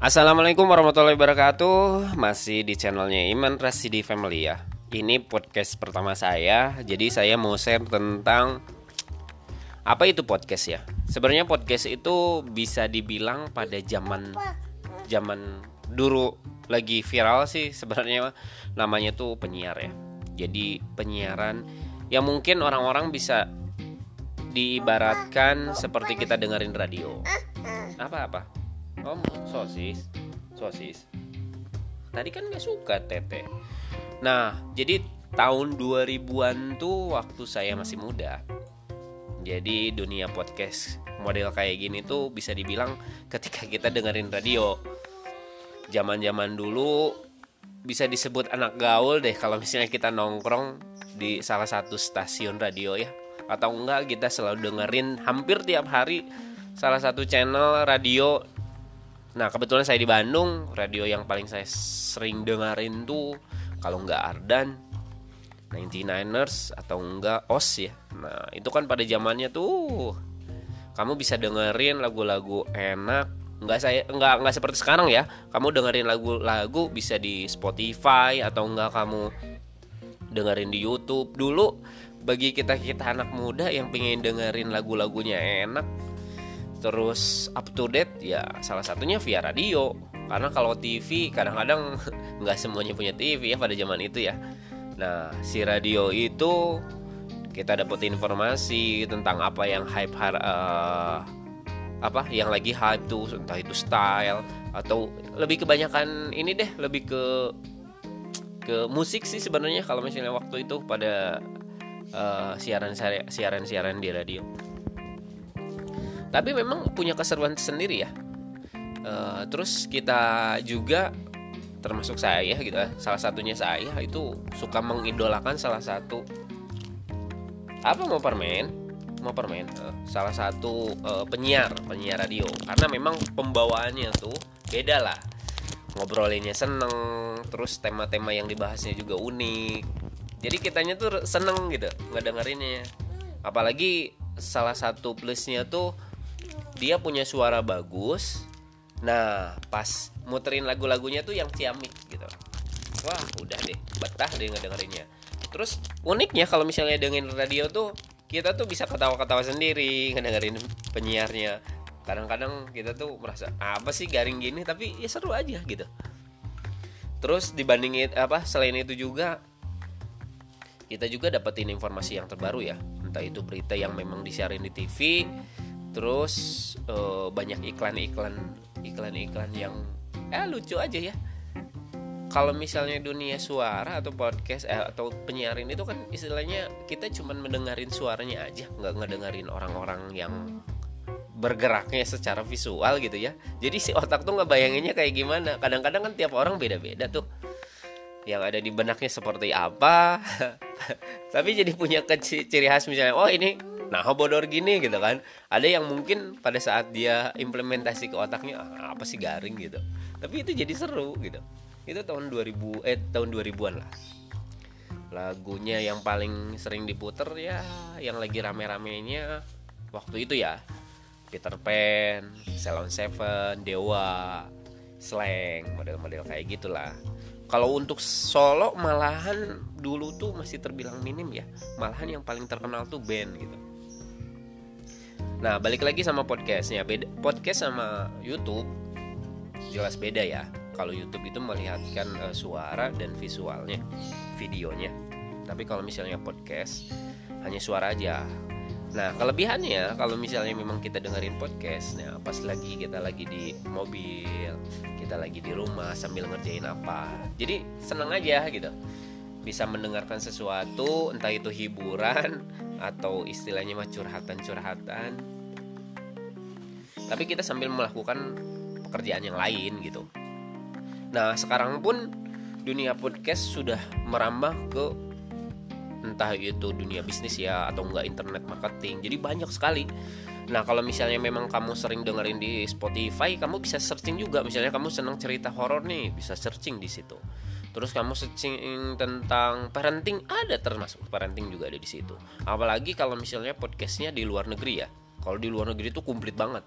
Assalamualaikum warahmatullahi wabarakatuh. Masih di channelnya Iman Rasidi Family ya. Ini podcast pertama saya. Jadi saya mau share tentang Apa itu podcast ya? Sebenarnya podcast itu bisa dibilang pada zaman Zaman dulu lagi viral sih Sebenarnya. Namanya tuh penyiar ya. Jadi penyiaran Yang mungkin orang-orang bisa Diibaratkan seperti kita dengerin radio. Apa-apa Oh, sosis. Sosis. Tadi kan gak suka tete. Nah, jadi tahun 2000-an tuh waktu saya masih muda. Jadi dunia podcast model kayak gini tuh bisa dibilang ketika kita dengerin radio. Zaman-zaman dulu bisa disebut anak gaul deh kalau misalnya kita nongkrong di salah satu stasiun radio ya. Atau enggak kita selalu dengerin hampir tiap hari salah satu channel radio Nah kebetulan saya di Bandung Radio yang paling saya sering dengerin tuh Kalau nggak Ardan 99ers atau enggak OS ya. Nah itu kan pada zamannya tuh Kamu bisa dengerin lagu-lagu enak. Nggak saya nggak nggak seperti sekarang ya. Kamu dengerin lagu-lagu bisa di Spotify atau enggak kamu dengerin di YouTube. Dulu bagi kita kita anak muda yang pengen dengerin lagu-lagunya enak terus up to date ya salah satunya via radio. Karena kalau TV kadang-kadang nggak semuanya punya TV ya pada zaman itu ya. Nah si radio itu kita dapat informasi tentang apa yang hype uh, apa yang lagi hype tuh entah itu style atau lebih kebanyakan ini deh lebih ke ke musik sih sebenarnya kalau misalnya waktu itu pada uh, siaran siaran siaran di radio tapi memang punya keseruan sendiri ya. Uh, terus kita juga termasuk saya gitu ya salah satunya saya itu suka mengidolakan salah satu apa mau permen? Mau permen uh, salah satu uh, penyiar penyiar radio. Karena memang pembawaannya tuh beda lah. Ngobrolinnya seneng terus tema-tema yang dibahasnya juga unik. Jadi kitanya tuh seneng gitu ngedengerinnya. Apalagi salah satu plusnya tuh dia punya suara bagus. Nah pas muterin lagu-lagunya tuh yang ciamik gitu. Wah udah deh betah deh ngedengerinnya. Terus uniknya kalau misalnya dengerin radio tuh kita tuh bisa ketawa-ketawa sendiri ngedengerin penyiarnya. Kadang-kadang kita tuh merasa apa sih garing gini? Tapi ya seru aja gitu. Terus dibandingin apa selain itu juga kita juga dapetin informasi yang terbaru ya. Entah itu berita yang memang disiarin di TV terus uh, banyak iklan-iklan iklan-iklan yang eh lucu aja ya. Kalau misalnya dunia suara atau podcast eh, atau penyiaran itu kan istilahnya kita cuman mendengarin suaranya aja nggak ngedengerin orang-orang yang bergeraknya secara visual gitu ya. Jadi si otak tuh nggak bayanginnya kayak gimana. Kadang-kadang kan tiap orang beda-beda tuh. Yang ada di benaknya seperti apa. Tapi jadi punya ciri khas misalnya oh ini nah bodor gini gitu kan ada yang mungkin pada saat dia implementasi ke otaknya ah, apa sih garing gitu tapi itu jadi seru gitu itu tahun 2000 eh tahun 2000-an lah lagunya yang paling sering diputer ya yang lagi rame-ramenya waktu itu ya Peter Pan, Salon Seven, Dewa, Slang, model-model kayak gitulah. Kalau untuk solo malahan dulu tuh masih terbilang minim ya. Malahan yang paling terkenal tuh band gitu. Nah, balik lagi sama podcastnya. Beda podcast sama YouTube jelas beda ya. Kalau YouTube itu melihatkan uh, suara dan visualnya, videonya. Tapi kalau misalnya podcast hanya suara aja. Nah, kelebihannya kalau misalnya memang kita dengerin podcast, nah pas lagi kita lagi di mobil, kita lagi di rumah sambil ngerjain apa. Jadi seneng aja gitu. Bisa mendengarkan sesuatu, entah itu hiburan atau istilahnya mah curhatan-curhatan. Tapi kita sambil melakukan pekerjaan yang lain gitu. Nah sekarang pun dunia podcast sudah merambah ke entah itu dunia bisnis ya atau enggak internet marketing. Jadi banyak sekali. Nah kalau misalnya memang kamu sering dengerin di Spotify kamu bisa searching juga. Misalnya kamu senang cerita horor nih bisa searching di situ terus kamu searching tentang parenting ada termasuk parenting juga ada di situ. Apalagi kalau misalnya podcastnya di luar negeri ya. Kalau di luar negeri itu komplit banget.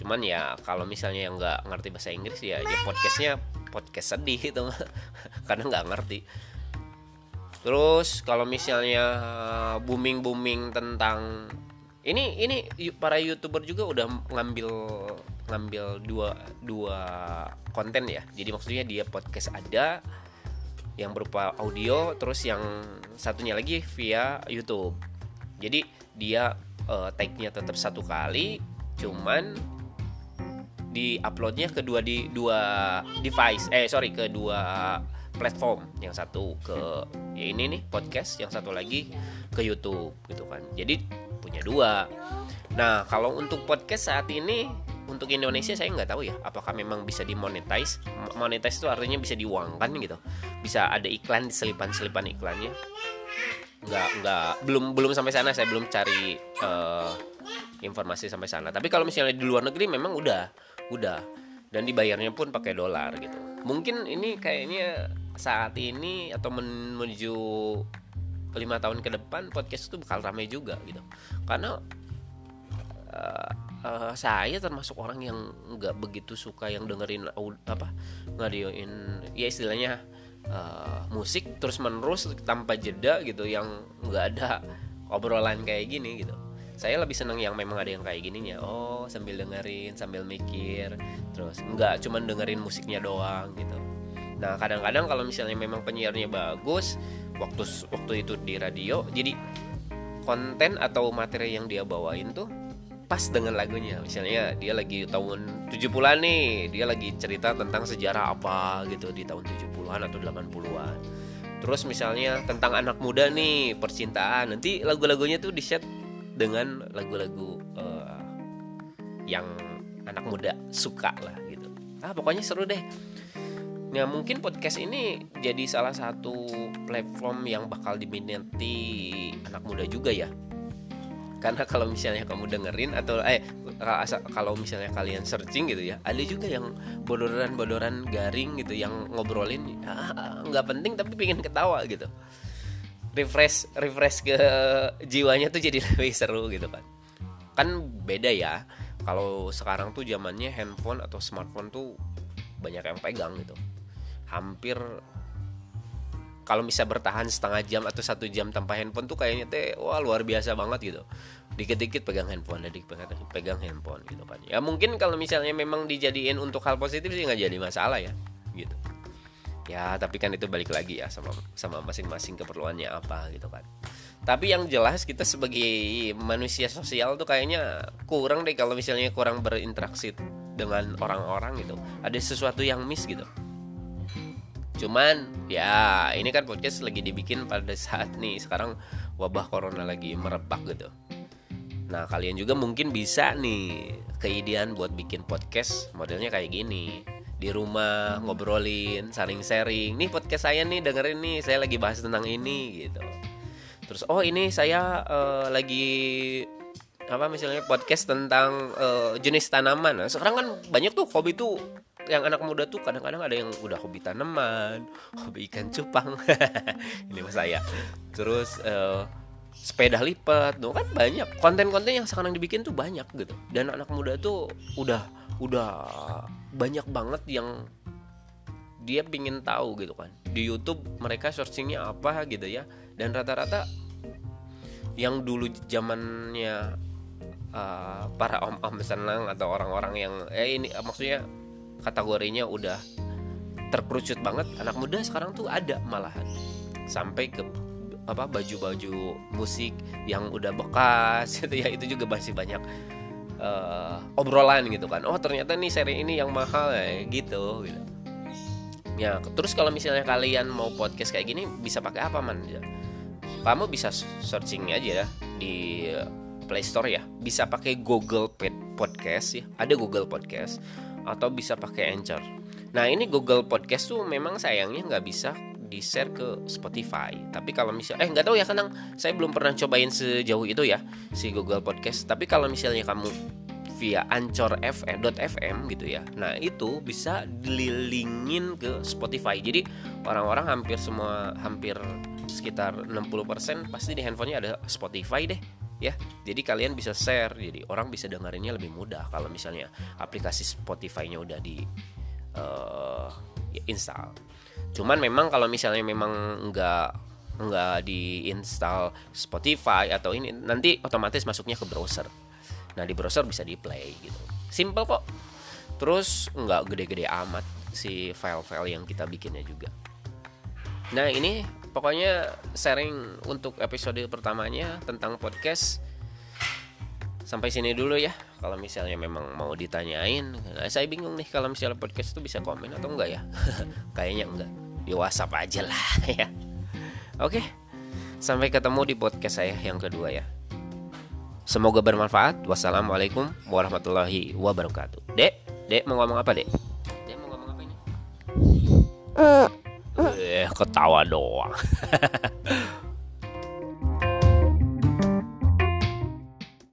Cuman ya kalau misalnya yang nggak ngerti bahasa Inggris ya ya podcastnya podcast sedih itu karena nggak ngerti. Terus kalau misalnya booming booming tentang ini ini para youtuber juga udah ngambil ngambil dua dua konten ya. Jadi maksudnya dia podcast ada yang berupa audio terus yang satunya lagi via YouTube. Jadi dia uh, tag-nya tetap satu kali cuman di uploadnya kedua di dua device eh sorry kedua platform. Yang satu ke ya ini nih podcast yang satu lagi ke YouTube gitu kan. Jadi punya dua. Nah kalau untuk podcast saat ini untuk Indonesia saya nggak tahu ya apakah memang bisa dimonetize? Monetize itu artinya bisa diuangkan gitu. Bisa ada iklan selipan-selipan iklannya. Nggak nggak belum belum sampai sana saya belum cari uh, informasi sampai sana. Tapi kalau misalnya di luar negeri memang udah udah. Dan dibayarnya pun pakai dolar gitu. Mungkin ini kayaknya saat ini atau menuju lima tahun ke depan podcast itu bakal ramai juga gitu. Karena uh, uh, saya termasuk orang yang nggak begitu suka yang dengerin apa ngadioin ya istilahnya uh, musik terus menerus tanpa jeda gitu yang nggak ada obrolan kayak gini gitu. Saya lebih seneng yang memang ada yang kayak gininya. Oh sambil dengerin sambil mikir terus nggak cuman dengerin musiknya doang gitu. Nah kadang-kadang kalau misalnya memang penyiarnya bagus waktu waktu itu di radio jadi konten atau materi yang dia bawain tuh pas dengan lagunya. Misalnya dia lagi tahun 70-an nih dia lagi cerita tentang sejarah apa gitu di tahun 70-an atau 80-an terus misalnya tentang anak muda nih percintaan. Nanti lagu-lagunya tuh di set dengan lagu-lagu uh, yang anak muda suka lah gitu. Ah pokoknya seru deh. Nah mungkin podcast ini jadi salah satu platform yang bakal diminati anak muda juga ya karena kalau misalnya kamu dengerin atau eh kalau misalnya kalian searching gitu ya ada juga yang bodoran-bodoran garing gitu yang ngobrolin ah, nggak penting tapi pengen ketawa gitu. Refresh refresh ke jiwanya tuh jadi lebih seru gitu kan. Kan beda ya kalau sekarang tuh zamannya handphone atau smartphone tuh banyak yang pegang gitu. Hampir kalau bisa bertahan setengah jam atau satu jam tanpa handphone tuh kayaknya teh wah luar biasa banget gitu. Dikit-dikit pegang handphone dikit pegang, pegang handphone gitu kan ya mungkin kalau misalnya memang dijadiin untuk hal positif sih nggak jadi masalah ya gitu. Ya tapi kan itu balik lagi ya sama sama masing-masing keperluannya apa gitu kan tapi yang jelas kita sebagai manusia sosial tuh kayaknya kurang deh kalau misalnya kurang berinteraksi dengan orang-orang gitu. Ada sesuatu yang miss gitu Cuman ya ini kan podcast lagi dibikin pada saat nih sekarang wabah corona lagi merebak gitu. Nah kalian juga mungkin bisa nih keidean buat bikin podcast modelnya kayak gini. Di rumah ngobrolin saling sharing. Nih podcast saya nih dengerin nih saya lagi bahas tentang ini gitu. Terus oh ini saya uh, lagi apa misalnya podcast tentang uh, jenis tanaman. Nah, sekarang kan banyak tuh hobi tuh yang anak muda tuh kadang-kadang ada yang udah hobi tanaman, hobi ikan cupang. ini mas saya. Terus uh, sepeda lipat, tuh kan banyak konten-konten yang sekarang dibikin tuh banyak gitu. Dan anak muda tuh udah udah banyak banget yang dia pingin tahu gitu kan. Di YouTube mereka searchingnya apa gitu ya. Dan rata-rata yang dulu zamannya uh, para om-om senang atau orang-orang yang eh ini maksudnya kategorinya udah terkerucut banget. Anak muda sekarang tuh ada malahan. Sampai ke apa baju-baju musik yang udah bekas gitu ya. Itu juga masih banyak uh, obrolan gitu kan. Oh ternyata nih seri ini yang mahal ya gitu gitu. Ya terus kalau misalnya kalian mau podcast kayak gini bisa pakai apa man? Ya, kamu bisa searching aja ya di Play Store ya. Bisa pakai Google Podcast ya. Ada Google Podcast atau bisa pakai Anchor. Nah ini Google Podcast tuh memang sayangnya nggak bisa di share ke Spotify. Tapi kalau misal eh nggak tahu ya kadang saya belum pernah cobain sejauh itu ya si Google Podcast. Tapi kalau misalnya kamu via Anchor FM gitu ya. Nah, itu bisa dililingin ke Spotify. Jadi orang-orang hampir semua hampir sekitar 60% pasti di handphonenya ada Spotify deh ya. Jadi kalian bisa share jadi orang bisa dengerinnya lebih mudah. Kalau misalnya aplikasi Spotify-nya udah di uh, install. Cuman memang kalau misalnya memang nggak nggak diinstal Spotify atau ini nanti otomatis masuknya ke browser. Nah di browser bisa di play gitu. Simple kok. Terus nggak gede-gede amat si file-file yang kita bikinnya juga. Nah ini pokoknya sharing untuk episode pertamanya tentang podcast. Sampai sini dulu ya kalau misalnya memang mau ditanyain. Nah, saya bingung nih kalau misalnya podcast itu bisa komen atau enggak ya. Kayaknya enggak. Di WhatsApp aja lah ya. Oke sampai ketemu di podcast saya yang kedua ya. Semoga bermanfaat. Wassalamualaikum warahmatullahi wabarakatuh. Dek dek mau ngomong apa dek? Dek mau ngomong apa ini ketawa doang